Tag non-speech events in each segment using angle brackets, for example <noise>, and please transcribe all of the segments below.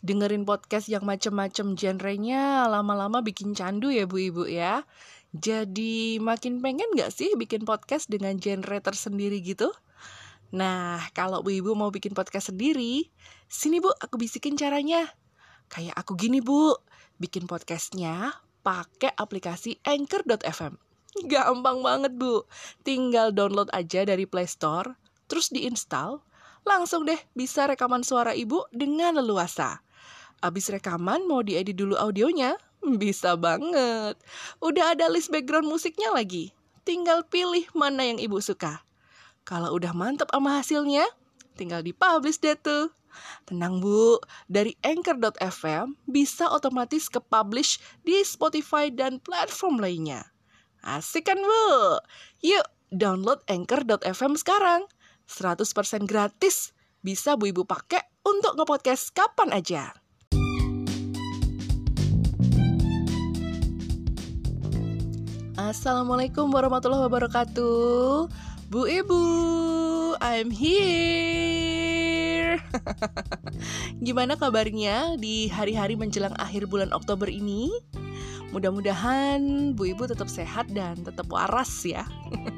dengerin podcast yang macem-macem genrenya lama-lama bikin candu ya bu ibu ya. Jadi makin pengen gak sih bikin podcast dengan genre tersendiri gitu? Nah, kalau bu ibu mau bikin podcast sendiri, sini bu aku bisikin caranya. Kayak aku gini bu, bikin podcastnya pakai aplikasi Anchor.fm. Gampang banget bu, tinggal download aja dari Play Store, terus diinstal, langsung deh bisa rekaman suara ibu dengan leluasa. Abis rekaman mau diedit dulu audionya? Bisa banget. Udah ada list background musiknya lagi. Tinggal pilih mana yang ibu suka. Kalau udah mantep sama hasilnya, tinggal dipublish deh tuh. Tenang bu, dari Anchor.fm bisa otomatis ke publish di Spotify dan platform lainnya. Asik kan bu? Yuk, download Anchor.fm sekarang. 100% gratis. Bisa bu ibu pakai untuk ngepodcast kapan aja. Assalamualaikum warahmatullahi wabarakatuh. Bu Ibu, I'm here. <laughs> Gimana kabarnya di hari-hari menjelang akhir bulan Oktober ini? Mudah-mudahan Bu Ibu tetap sehat dan tetap waras ya.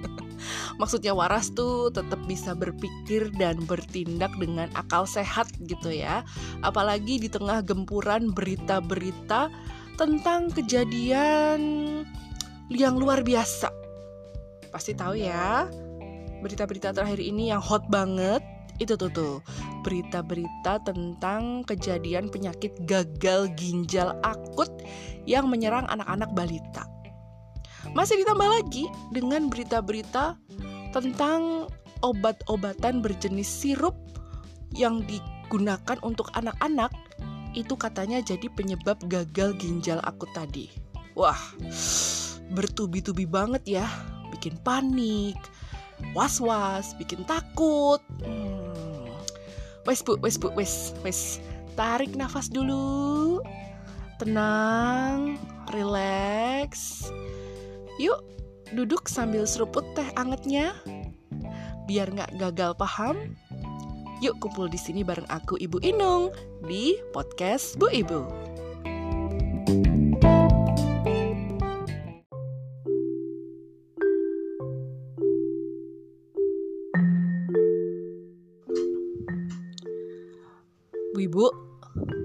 <laughs> Maksudnya waras tuh tetap bisa berpikir dan bertindak dengan akal sehat gitu ya. Apalagi di tengah gempuran berita-berita tentang kejadian yang luar biasa. Pasti tahu ya, berita-berita terakhir ini yang hot banget itu tuh tuh berita-berita tentang kejadian penyakit gagal ginjal akut yang menyerang anak-anak balita. Masih ditambah lagi dengan berita-berita tentang obat-obatan berjenis sirup yang digunakan untuk anak-anak itu katanya jadi penyebab gagal ginjal akut tadi. Wah, bertubi-tubi banget ya, bikin panik, was-was, bikin takut. Hmm. Wes bu, wes bu, wes, wes. Tarik nafas dulu, tenang, relax. Yuk, duduk sambil seruput teh angetnya, biar nggak gagal paham. Yuk kumpul di sini bareng aku Ibu Inung di podcast Bu Ibu. Ibu,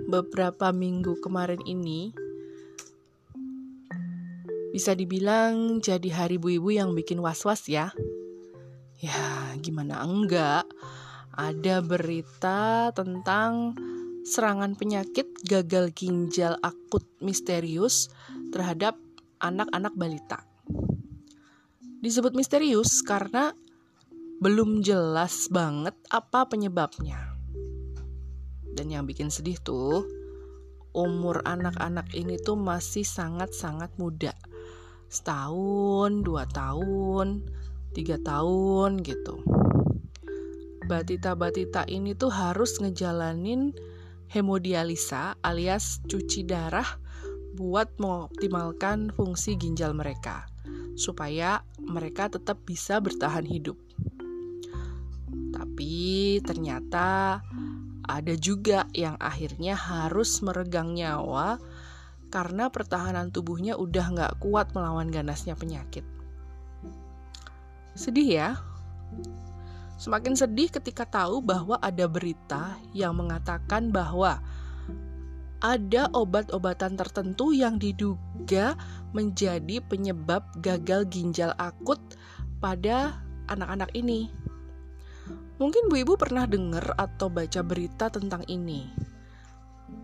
beberapa minggu kemarin ini bisa dibilang jadi hari Bu Ibu yang bikin was-was ya. Ya, gimana enggak? Ada berita tentang serangan penyakit gagal ginjal akut misterius terhadap anak-anak balita. Disebut misterius karena belum jelas banget apa penyebabnya. Dan yang bikin sedih tuh, umur anak-anak ini tuh masih sangat-sangat muda. Setahun, dua tahun, tiga tahun gitu. Batita-batita ini tuh harus ngejalanin hemodialisa alias cuci darah buat mengoptimalkan fungsi ginjal mereka supaya mereka tetap bisa bertahan hidup. Tapi ternyata ada juga yang akhirnya harus meregang nyawa karena pertahanan tubuhnya udah nggak kuat melawan ganasnya penyakit. Sedih ya? Semakin sedih ketika tahu bahwa ada berita yang mengatakan bahwa ada obat-obatan tertentu yang diduga menjadi penyebab gagal ginjal akut pada anak-anak ini. Mungkin Bu Ibu pernah dengar atau baca berita tentang ini.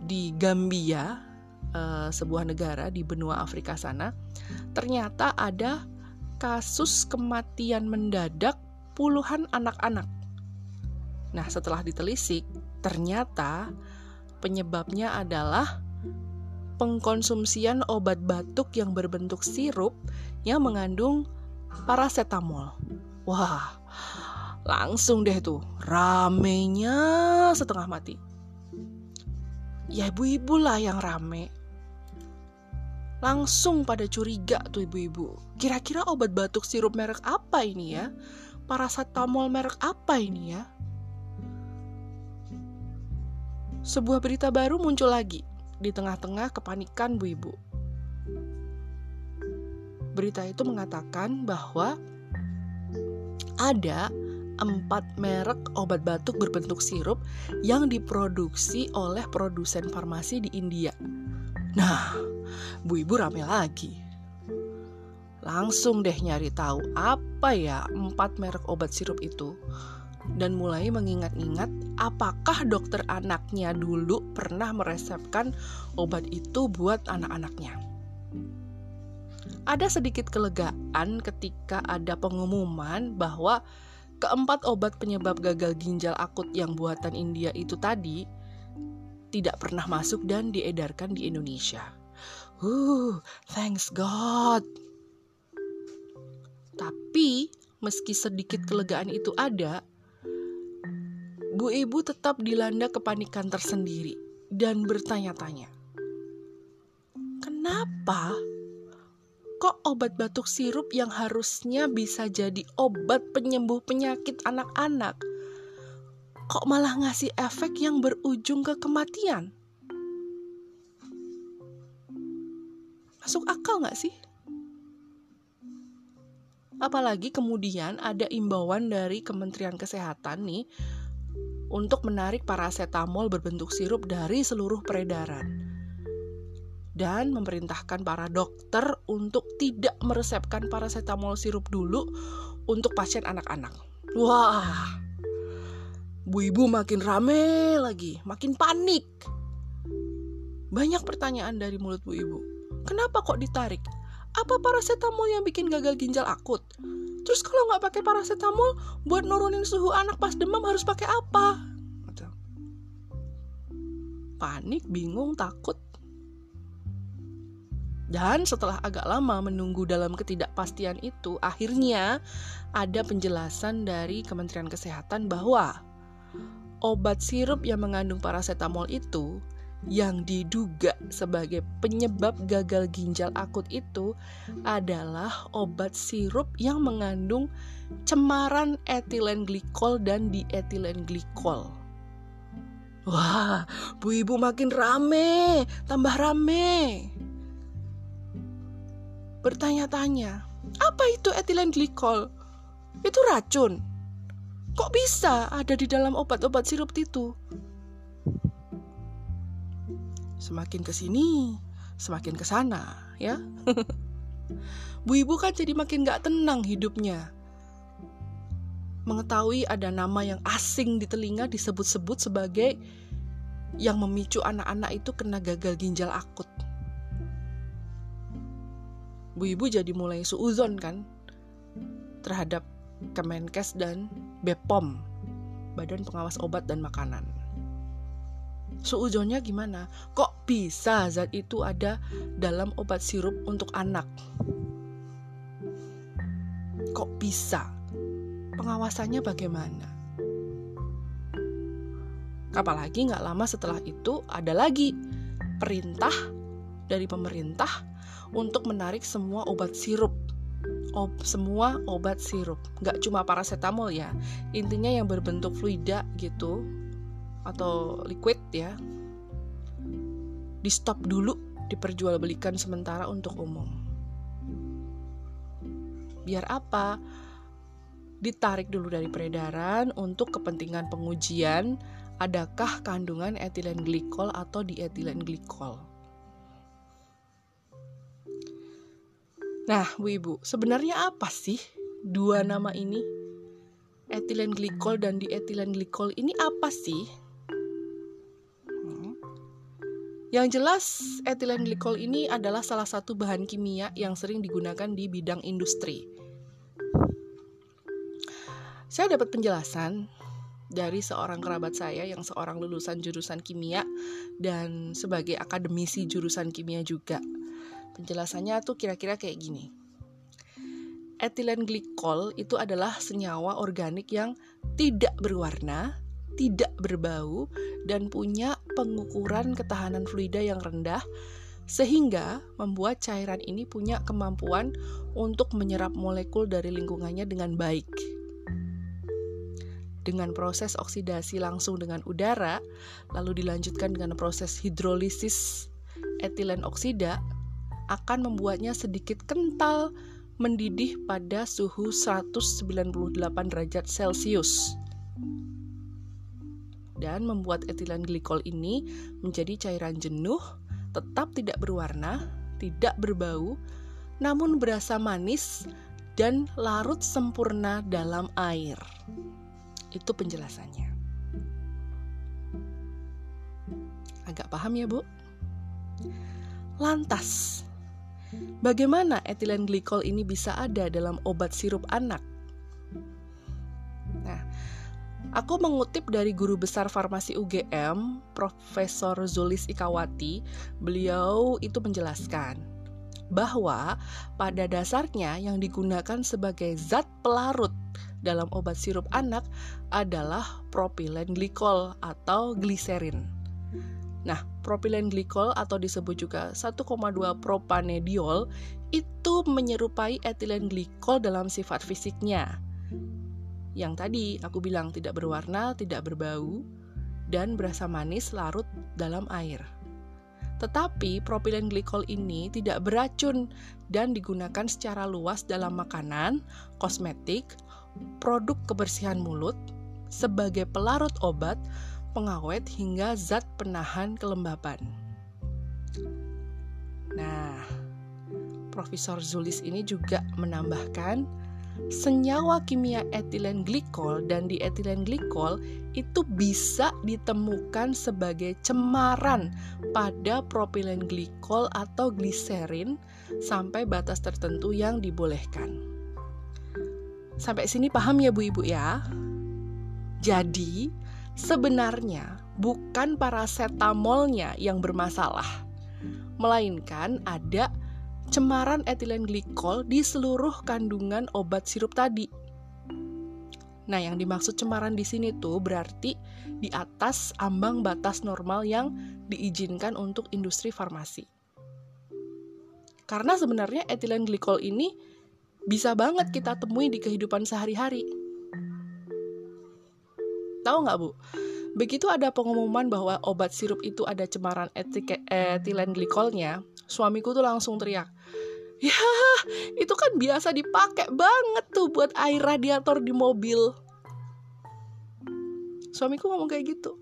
Di Gambia, uh, sebuah negara di benua Afrika sana, ternyata ada kasus kematian mendadak puluhan anak-anak. Nah, setelah ditelisik, ternyata penyebabnya adalah pengkonsumsian obat batuk yang berbentuk sirup yang mengandung paracetamol. Wah, Langsung deh tuh, ramenya setengah mati. Ya ibu-ibu lah yang rame. Langsung pada curiga tuh ibu-ibu. Kira-kira obat batuk sirup merek apa ini ya? Paracetamol merek apa ini ya? sebuah berita baru muncul lagi di tengah-tengah kepanikan Bu Ibu. Berita itu mengatakan bahwa ada empat merek obat batuk berbentuk sirup yang diproduksi oleh produsen farmasi di India. Nah, Bu Ibu rame lagi. Langsung deh nyari tahu apa ya empat merek obat sirup itu dan mulai mengingat-ingat apakah dokter anaknya dulu pernah meresepkan obat itu buat anak-anaknya. Ada sedikit kelegaan ketika ada pengumuman bahwa keempat obat penyebab gagal ginjal akut yang buatan India itu tadi tidak pernah masuk dan diedarkan di Indonesia. Uh, thanks God. Tapi meski sedikit kelegaan itu ada, Bu Ibu tetap dilanda kepanikan tersendiri dan bertanya-tanya. Kenapa kok obat batuk sirup yang harusnya bisa jadi obat penyembuh penyakit anak-anak kok malah ngasih efek yang berujung ke kematian? Masuk akal nggak sih? Apalagi kemudian ada imbauan dari Kementerian Kesehatan nih untuk menarik paracetamol berbentuk sirup dari seluruh peredaran dan memerintahkan para dokter untuk tidak meresepkan paracetamol sirup dulu untuk pasien anak-anak. Wah, bu ibu makin rame lagi, makin panik. Banyak pertanyaan dari mulut bu ibu. Kenapa kok ditarik? Apa paracetamol yang bikin gagal ginjal akut? Terus kalau nggak pakai paracetamol, buat nurunin suhu anak pas demam harus pakai apa? Panik, bingung, takut. Dan setelah agak lama menunggu dalam ketidakpastian itu, akhirnya ada penjelasan dari Kementerian Kesehatan bahwa obat sirup yang mengandung paracetamol itu yang diduga sebagai penyebab gagal ginjal akut itu adalah obat sirup yang mengandung cemaran etilen glikol dan dietilen glikol. Wah, bu ibu makin rame, tambah rame. Bertanya-tanya, apa itu etilen glikol? Itu racun. Kok bisa ada di dalam obat-obat sirup itu? Semakin ke sini, semakin ke sana, ya. <laughs> Bu ibu kan jadi makin gak tenang hidupnya. Mengetahui ada nama yang asing di telinga disebut-sebut sebagai yang memicu anak-anak itu kena gagal ginjal akut. Bu ibu jadi mulai suuzon kan terhadap Kemenkes dan BPOM, Badan Pengawas Obat dan Makanan suujonnya gimana? Kok bisa zat itu ada dalam obat sirup untuk anak? Kok bisa? Pengawasannya bagaimana? Apalagi nggak lama setelah itu ada lagi perintah dari pemerintah untuk menarik semua obat sirup. Ob, semua obat sirup. Nggak cuma paracetamol ya. Intinya yang berbentuk fluida gitu atau liquid ya di stop dulu diperjualbelikan sementara untuk umum. Biar apa? Ditarik dulu dari peredaran untuk kepentingan pengujian adakah kandungan etilen glikol atau dietilen glikol. Nah, Bu Ibu, sebenarnya apa sih dua nama ini? Etilen glikol dan dietilen glikol ini apa sih? Yang jelas, etilen glikol ini adalah salah satu bahan kimia yang sering digunakan di bidang industri. Saya dapat penjelasan dari seorang kerabat saya yang seorang lulusan jurusan kimia dan sebagai akademisi jurusan kimia juga. Penjelasannya tuh kira-kira kayak gini. Etilen glikol itu adalah senyawa organik yang tidak berwarna, tidak berbau, dan punya pengukuran ketahanan fluida yang rendah, sehingga membuat cairan ini punya kemampuan untuk menyerap molekul dari lingkungannya dengan baik. dengan proses oksidasi langsung dengan udara, lalu dilanjutkan dengan proses hidrolisis etilen oksida, akan membuatnya sedikit kental mendidih pada suhu 198 derajat Celcius dan membuat etilen glikol ini menjadi cairan jenuh, tetap tidak berwarna, tidak berbau, namun berasa manis dan larut sempurna dalam air. Itu penjelasannya. Agak paham ya, Bu? Lantas, bagaimana etilen glikol ini bisa ada dalam obat sirup anak? Nah, Aku mengutip dari guru besar farmasi UGM, Profesor Zulis Ikawati. Beliau itu menjelaskan bahwa pada dasarnya yang digunakan sebagai zat pelarut dalam obat sirup anak adalah propilen glikol atau gliserin. Nah, propilen glikol atau disebut juga 1,2 propanediol itu menyerupai etilen glikol dalam sifat fisiknya yang tadi aku bilang tidak berwarna, tidak berbau, dan berasa manis larut dalam air. Tetapi propilen glikol ini tidak beracun dan digunakan secara luas dalam makanan, kosmetik, produk kebersihan mulut, sebagai pelarut obat, pengawet hingga zat penahan kelembapan. Nah, Profesor Zulis ini juga menambahkan senyawa kimia etilen glikol dan di etilen glikol itu bisa ditemukan sebagai cemaran pada propilen glikol atau gliserin sampai batas tertentu yang dibolehkan. Sampai sini paham ya Bu Ibu ya? Jadi, sebenarnya bukan paracetamolnya yang bermasalah, melainkan ada cemaran etilen glikol di seluruh kandungan obat sirup tadi. Nah, yang dimaksud cemaran di sini tuh berarti di atas ambang batas normal yang diizinkan untuk industri farmasi. Karena sebenarnya etilen glikol ini bisa banget kita temui di kehidupan sehari-hari. Tahu nggak, Bu? Begitu ada pengumuman bahwa obat sirup itu ada cemaran etilen glikolnya, suamiku tuh langsung teriak, Ya, itu kan biasa dipakai banget tuh buat air radiator di mobil. Suamiku ngomong kayak gitu.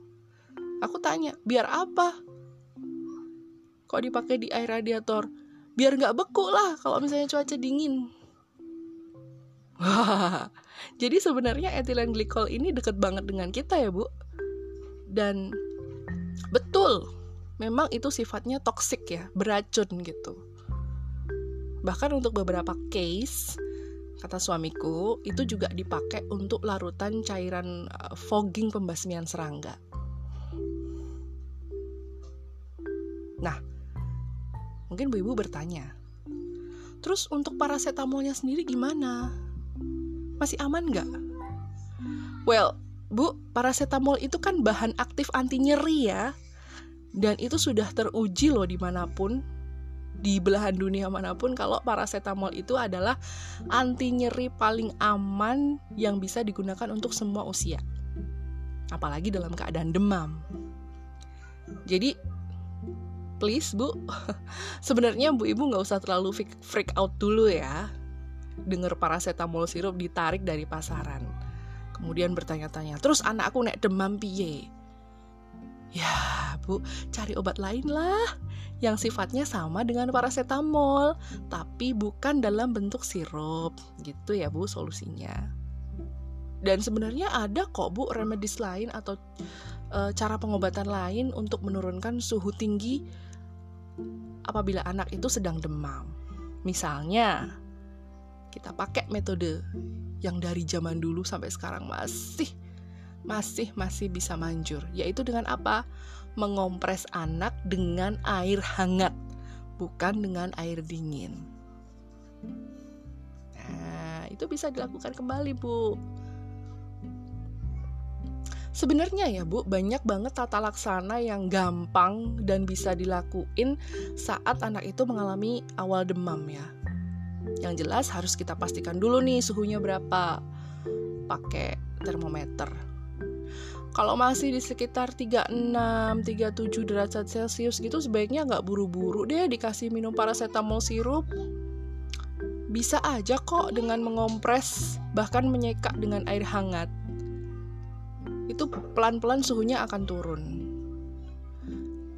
Aku tanya, biar apa? Kok dipakai di air radiator? Biar nggak beku lah kalau misalnya cuaca dingin. Wah, <laughs> jadi sebenarnya etilen glikol ini deket banget dengan kita ya bu. Dan betul, memang itu sifatnya toksik ya, beracun gitu. Bahkan untuk beberapa case, kata suamiku, itu juga dipakai untuk larutan cairan uh, fogging pembasmian serangga. Nah, mungkin Bu Ibu bertanya, terus untuk paracetamolnya sendiri gimana? Masih aman nggak? Well, Bu, paracetamol itu kan bahan aktif anti nyeri ya. Dan itu sudah teruji loh di mana pun di belahan dunia mana pun kalau paracetamol itu adalah anti nyeri paling aman yang bisa digunakan untuk semua usia. Apalagi dalam keadaan demam. Jadi please Bu, <laughs> sebenarnya Bu Ibu nggak usah terlalu freak out dulu ya. Dengar paracetamol sirup ditarik dari pasaran. Kemudian bertanya-tanya, terus anak aku nek demam piye? Ya, Bu, cari obat lain lah yang sifatnya sama dengan paracetamol, tapi bukan dalam bentuk sirup. Gitu ya, Bu, solusinya. Dan sebenarnya ada kok, Bu, remedis lain atau e, cara pengobatan lain untuk menurunkan suhu tinggi apabila anak itu sedang demam. Misalnya, kita pakai metode yang dari zaman dulu sampai sekarang masih masih masih bisa manjur. Yaitu dengan apa? Mengompres anak dengan air hangat bukan dengan air dingin. Nah itu bisa dilakukan kembali bu. Sebenarnya ya Bu, banyak banget tata laksana yang gampang dan bisa dilakuin saat anak itu mengalami awal demam ya. Yang jelas harus kita pastikan dulu nih suhunya berapa. Pakai termometer kalau masih di sekitar 36, 37 derajat Celcius gitu sebaiknya nggak buru-buru deh dikasih minum paracetamol sirup. Bisa aja kok dengan mengompres, bahkan menyeka dengan air hangat. Itu pelan-pelan suhunya akan turun.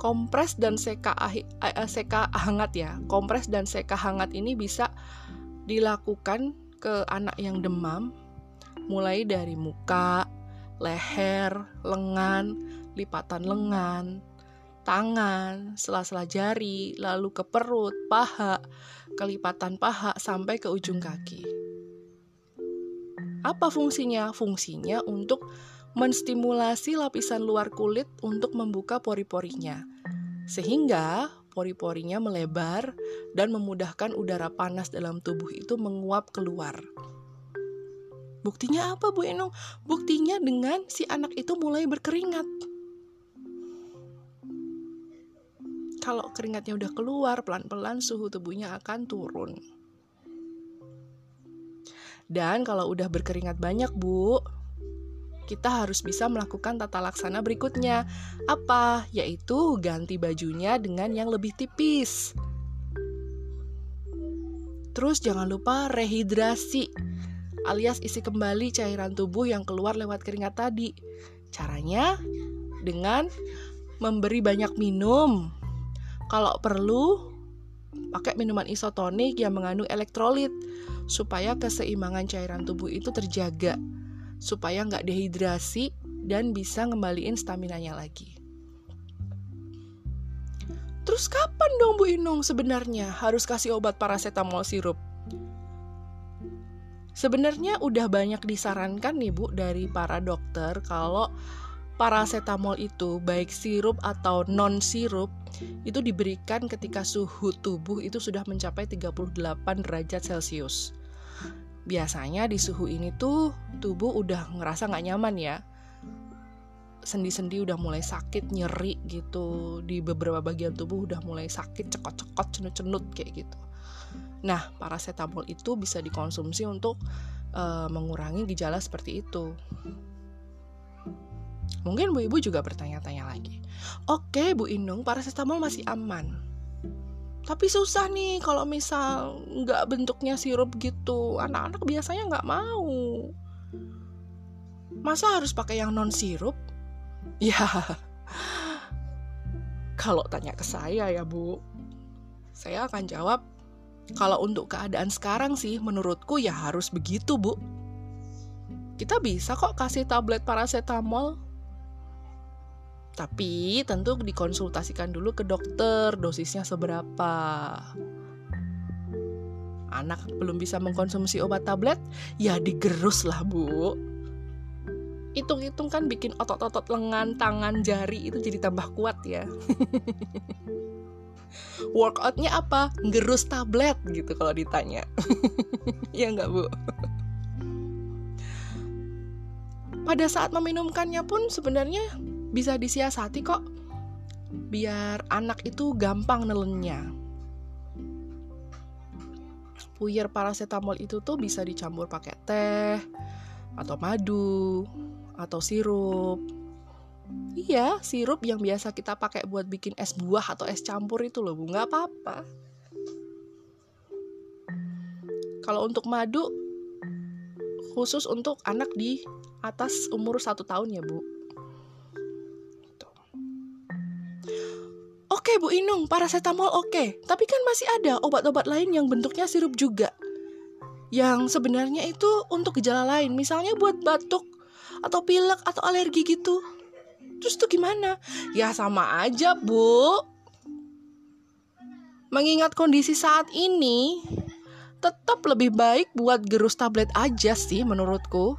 Kompres dan seka, ahi, eh, seka hangat ya. Kompres dan seka hangat ini bisa dilakukan ke anak yang demam mulai dari muka, leher, lengan, lipatan lengan, tangan, sela-sela jari, lalu ke perut, paha, kelipatan paha sampai ke ujung kaki. Apa fungsinya? Fungsinya untuk menstimulasi lapisan luar kulit untuk membuka pori-porinya. Sehingga pori-porinya melebar dan memudahkan udara panas dalam tubuh itu menguap keluar. Buktinya apa Bu Enung? Buktinya dengan si anak itu mulai berkeringat. Kalau keringatnya udah keluar, pelan-pelan suhu tubuhnya akan turun. Dan kalau udah berkeringat banyak, Bu, kita harus bisa melakukan tata laksana berikutnya. Apa? Yaitu ganti bajunya dengan yang lebih tipis. Terus jangan lupa rehidrasi alias isi kembali cairan tubuh yang keluar lewat keringat tadi. Caranya dengan memberi banyak minum. Kalau perlu, pakai minuman isotonik yang mengandung elektrolit supaya keseimbangan cairan tubuh itu terjaga, supaya nggak dehidrasi dan bisa ngembaliin stamina-nya lagi. Terus kapan dong Bu Inung sebenarnya harus kasih obat paracetamol sirup? Sebenarnya udah banyak disarankan nih Bu dari para dokter kalau paracetamol itu baik sirup atau non sirup itu diberikan ketika suhu tubuh itu sudah mencapai 38 derajat Celcius. Biasanya di suhu ini tuh tubuh udah ngerasa nggak nyaman ya. Sendi-sendi udah mulai sakit, nyeri gitu. Di beberapa bagian tubuh udah mulai sakit, cekot-cekot, cenut-cenut kayak gitu. Nah, paracetamol itu bisa dikonsumsi untuk uh, mengurangi gejala seperti itu. Mungkin Bu Ibu juga bertanya-tanya lagi. Oke, Bu Inung, paracetamol masih aman. Tapi susah nih kalau misal nggak bentuknya sirup gitu. Anak-anak biasanya nggak mau. Masa harus pakai yang non sirup? <laughs> Ya, kalau tanya ke saya ya Bu, saya akan jawab kalau untuk keadaan sekarang sih menurutku ya harus begitu, Bu. Kita bisa kok kasih tablet paracetamol. Tapi tentu dikonsultasikan dulu ke dokter dosisnya seberapa. Anak belum bisa mengkonsumsi obat tablet, ya digerus lah, Bu. Hitung-hitung kan bikin otot-otot lengan, tangan, jari itu jadi tambah kuat ya. <laughs> workoutnya apa gerus tablet gitu kalau ditanya <laughs> ya nggak bu pada saat meminumkannya pun sebenarnya bisa disiasati kok biar anak itu gampang nelennya puyer paracetamol itu tuh bisa dicampur pakai teh atau madu atau sirup Iya, sirup yang biasa kita pakai buat bikin es buah atau es campur itu loh, Bu. Nggak apa-apa. Kalau untuk madu, khusus untuk anak di atas umur satu tahun ya, Bu. Oke Bu Inung, paracetamol oke. Tapi kan masih ada obat-obat lain yang bentuknya sirup juga. Yang sebenarnya itu untuk gejala lain, misalnya buat batuk atau pilek atau alergi gitu. Terus tuh gimana? Ya sama aja, Bu. Mengingat kondisi saat ini, tetap lebih baik buat gerus tablet aja sih menurutku.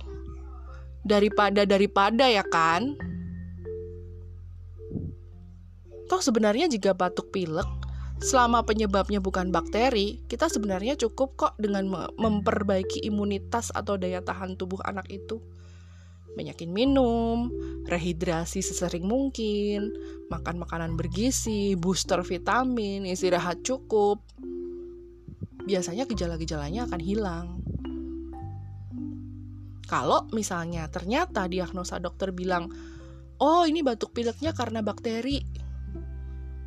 Daripada daripada ya kan? Toh sebenarnya jika batuk pilek, selama penyebabnya bukan bakteri, kita sebenarnya cukup kok dengan memperbaiki imunitas atau daya tahan tubuh anak itu banyakin minum, rehidrasi sesering mungkin, makan makanan bergizi, booster vitamin, istirahat cukup. Biasanya gejala-gejalanya akan hilang. Kalau misalnya ternyata diagnosa dokter bilang oh ini batuk pileknya karena bakteri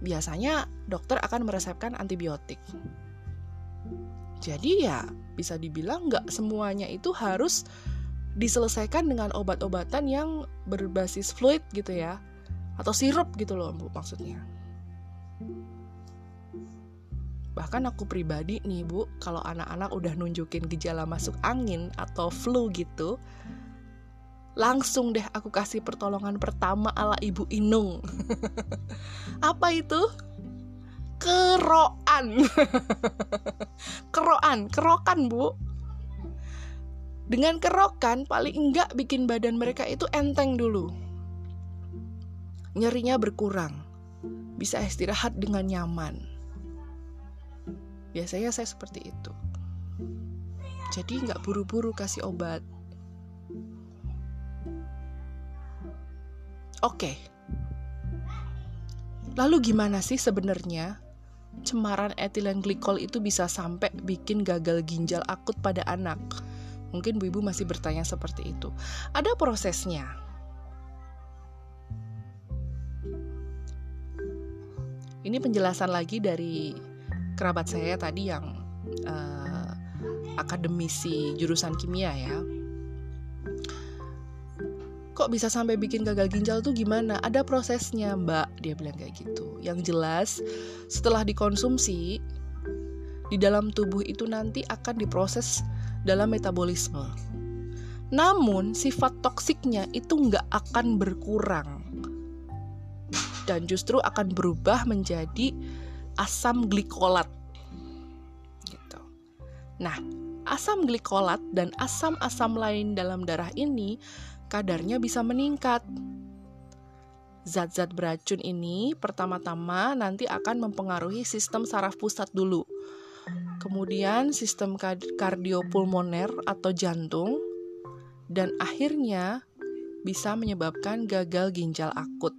biasanya dokter akan meresepkan antibiotik. Jadi ya bisa dibilang nggak semuanya itu harus diselesaikan dengan obat-obatan yang berbasis fluid gitu ya atau sirup gitu loh bu maksudnya. Bahkan aku pribadi nih bu kalau anak-anak udah nunjukin gejala masuk angin atau flu gitu langsung deh aku kasih pertolongan pertama ala ibu Inung <laughs> apa itu keroan <laughs> keroan kerokan bu dengan kerokan paling enggak bikin badan mereka itu enteng dulu. Nyerinya berkurang. Bisa istirahat dengan nyaman. Biasanya saya seperti itu. Jadi nggak buru-buru kasih obat. Oke. Lalu gimana sih sebenarnya cemaran etilen glikol itu bisa sampai bikin gagal ginjal akut pada anak? Mungkin Bu Ibu masih bertanya seperti itu. Ada prosesnya. Ini penjelasan lagi dari kerabat saya tadi yang uh, akademisi jurusan kimia ya. Kok bisa sampai bikin gagal ginjal tuh gimana? Ada prosesnya, Mbak. Dia bilang kayak gitu. Yang jelas, setelah dikonsumsi, di dalam tubuh itu nanti akan diproses dalam metabolisme. Namun sifat toksiknya itu nggak akan berkurang dan justru akan berubah menjadi asam glikolat. Gitu. Nah, asam glikolat dan asam-asam lain dalam darah ini kadarnya bisa meningkat. Zat-zat beracun ini pertama-tama nanti akan mempengaruhi sistem saraf pusat dulu kemudian sistem kardiopulmoner atau jantung, dan akhirnya bisa menyebabkan gagal ginjal akut,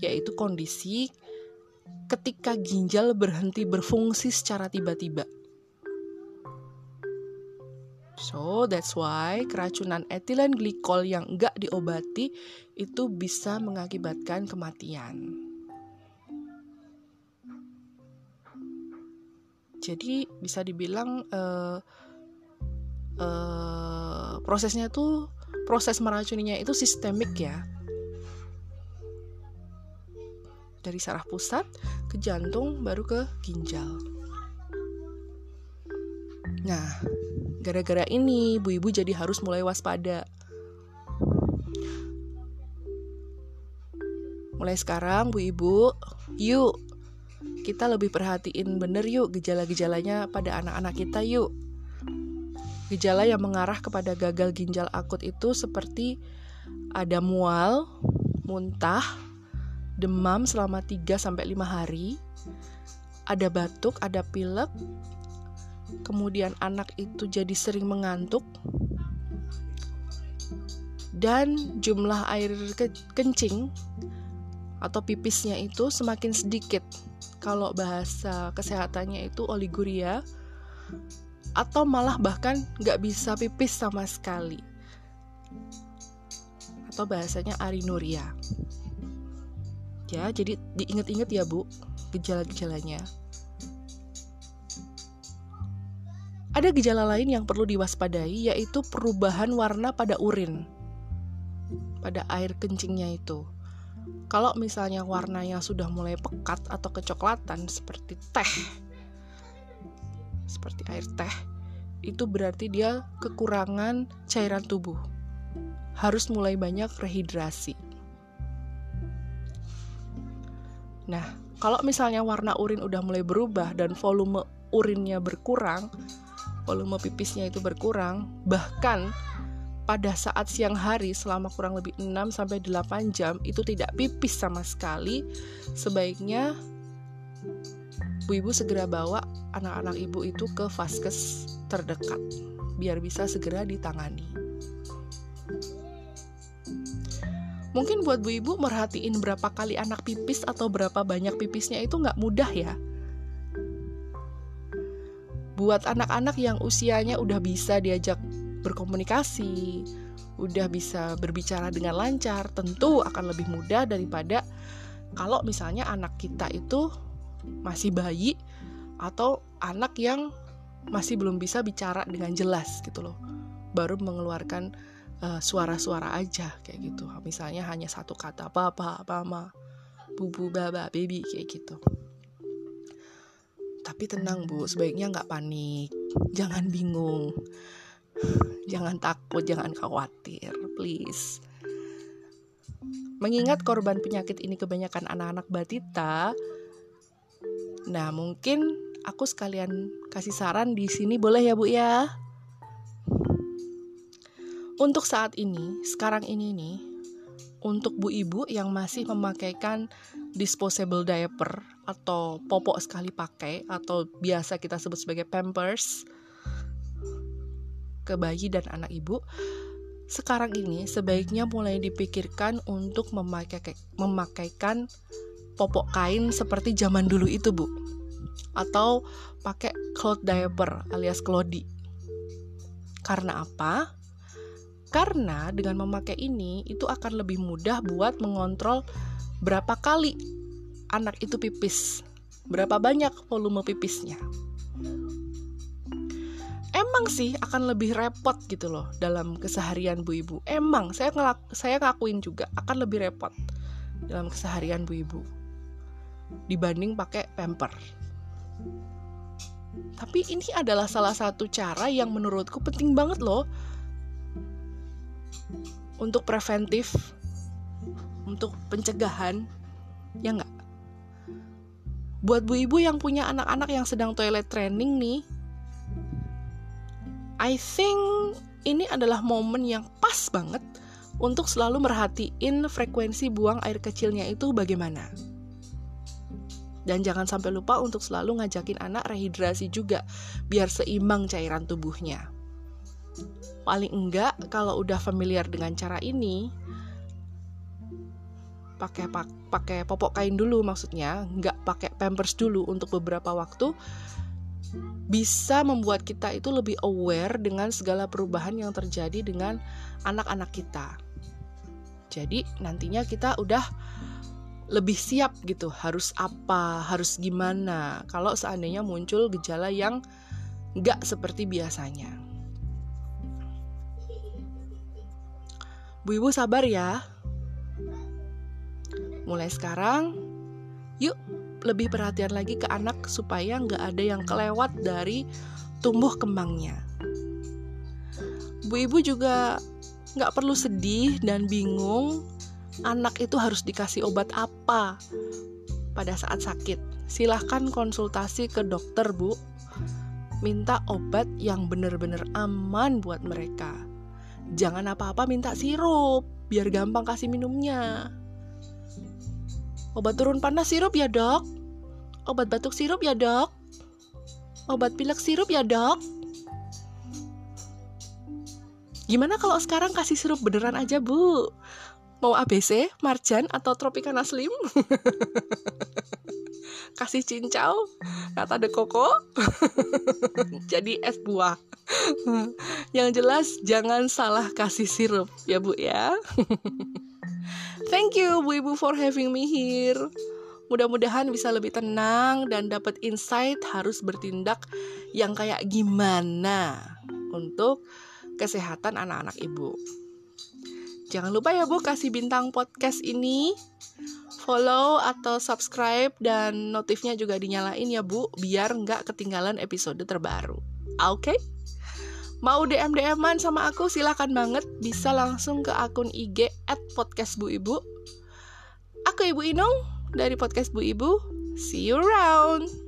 yaitu kondisi ketika ginjal berhenti berfungsi secara tiba-tiba. So, that's why keracunan etilen glikol yang enggak diobati itu bisa mengakibatkan kematian. jadi bisa dibilang uh, uh, prosesnya tuh proses meracuninya itu sistemik ya dari saraf pusat ke jantung baru ke ginjal. Nah, gara-gara ini ibu ibu jadi harus mulai waspada. Mulai sekarang bu ibu, yuk kita lebih perhatiin bener yuk gejala-gejalanya pada anak-anak kita yuk. Gejala yang mengarah kepada gagal ginjal akut itu seperti ada mual, muntah, demam selama 3 sampai 5 hari, ada batuk, ada pilek, kemudian anak itu jadi sering mengantuk, dan jumlah air kencing atau pipisnya itu semakin sedikit. Kalau bahasa kesehatannya itu oliguria atau malah bahkan nggak bisa pipis sama sekali. Atau bahasanya arinuria. Ya jadi diingat-ingat ya bu gejala-gejalanya ada gejala lain yang perlu diwaspadai yaitu perubahan warna pada urin pada air kencingnya itu kalau misalnya warnanya sudah mulai pekat atau kecoklatan seperti teh, seperti air teh, itu berarti dia kekurangan cairan tubuh. Harus mulai banyak rehidrasi. Nah, kalau misalnya warna urin udah mulai berubah dan volume urinnya berkurang, volume pipisnya itu berkurang, bahkan pada saat siang hari selama kurang lebih 6 sampai 8 jam itu tidak pipis sama sekali, sebaiknya Bu Ibu segera bawa anak-anak Ibu itu ke vaskes terdekat biar bisa segera ditangani. Mungkin buat Bu Ibu merhatiin berapa kali anak pipis atau berapa banyak pipisnya itu nggak mudah ya. Buat anak-anak yang usianya udah bisa diajak berkomunikasi, udah bisa berbicara dengan lancar, tentu akan lebih mudah daripada kalau misalnya anak kita itu masih bayi atau anak yang masih belum bisa bicara dengan jelas gitu loh. Baru mengeluarkan uh, suara-suara aja kayak gitu. Misalnya hanya satu kata papa, mama, bubu, baba, baby kayak gitu. Tapi tenang bu, sebaiknya nggak panik, jangan bingung, <sighs> jangan takut, jangan khawatir, please. Mengingat korban penyakit ini kebanyakan anak-anak batita, nah mungkin aku sekalian kasih saran di sini boleh ya bu ya. Untuk saat ini, sekarang ini nih, untuk bu ibu yang masih memakaikan disposable diaper atau popok sekali pakai atau biasa kita sebut sebagai pampers ke bayi dan anak ibu sekarang ini sebaiknya mulai dipikirkan untuk memakai memakaikan popok kain seperti zaman dulu itu bu atau pakai cloth diaper alias klodi karena apa? Karena dengan memakai ini itu akan lebih mudah buat mengontrol berapa kali anak itu pipis, berapa banyak volume pipisnya. Emang sih akan lebih repot gitu loh dalam keseharian bu ibu. Emang saya ngelak saya ngakuin juga akan lebih repot dalam keseharian bu ibu dibanding pakai pamper. Tapi ini adalah salah satu cara yang menurutku penting banget loh untuk preventif untuk pencegahan ya nggak buat bu ibu yang punya anak-anak yang sedang toilet training nih I think ini adalah momen yang pas banget untuk selalu merhatiin frekuensi buang air kecilnya itu bagaimana. Dan jangan sampai lupa untuk selalu ngajakin anak rehidrasi juga, biar seimbang cairan tubuhnya. Paling enggak, kalau udah familiar dengan cara ini, pakai pakai popok kain dulu maksudnya nggak pakai pampers dulu untuk beberapa waktu bisa membuat kita itu lebih aware dengan segala perubahan yang terjadi dengan anak-anak kita. Jadi nantinya kita udah lebih siap gitu harus apa harus gimana kalau seandainya muncul gejala yang nggak seperti biasanya. Bu Ibu sabar ya Mulai sekarang, yuk lebih perhatian lagi ke anak supaya nggak ada yang kelewat dari tumbuh kembangnya. Bu ibu juga nggak perlu sedih dan bingung anak itu harus dikasih obat apa pada saat sakit. Silahkan konsultasi ke dokter bu. Minta obat yang benar-benar aman buat mereka. Jangan apa-apa minta sirup, biar gampang kasih minumnya. Obat turun panas sirup ya dok? Obat batuk sirup ya dok? Obat pilek sirup ya dok? Gimana kalau sekarang kasih sirup beneran aja bu? Mau ABC, Marjan, atau Tropicana Slim? <laughs> kasih cincau, kata de koko, <laughs> jadi es buah. Yang jelas jangan salah kasih sirup ya bu ya. <laughs> Thank you Bu Ibu for having me here. Mudah-mudahan bisa lebih tenang dan dapat insight harus bertindak yang kayak gimana untuk kesehatan anak-anak ibu. Jangan lupa ya Bu kasih bintang podcast ini, follow atau subscribe dan notifnya juga dinyalain ya Bu biar nggak ketinggalan episode terbaru. Oke? Okay? Mau DM-DM-an sama aku silahkan banget. Bisa langsung ke akun IG at podcast Bu Ibu. Aku Ibu Inung dari podcast Bu Ibu. See you around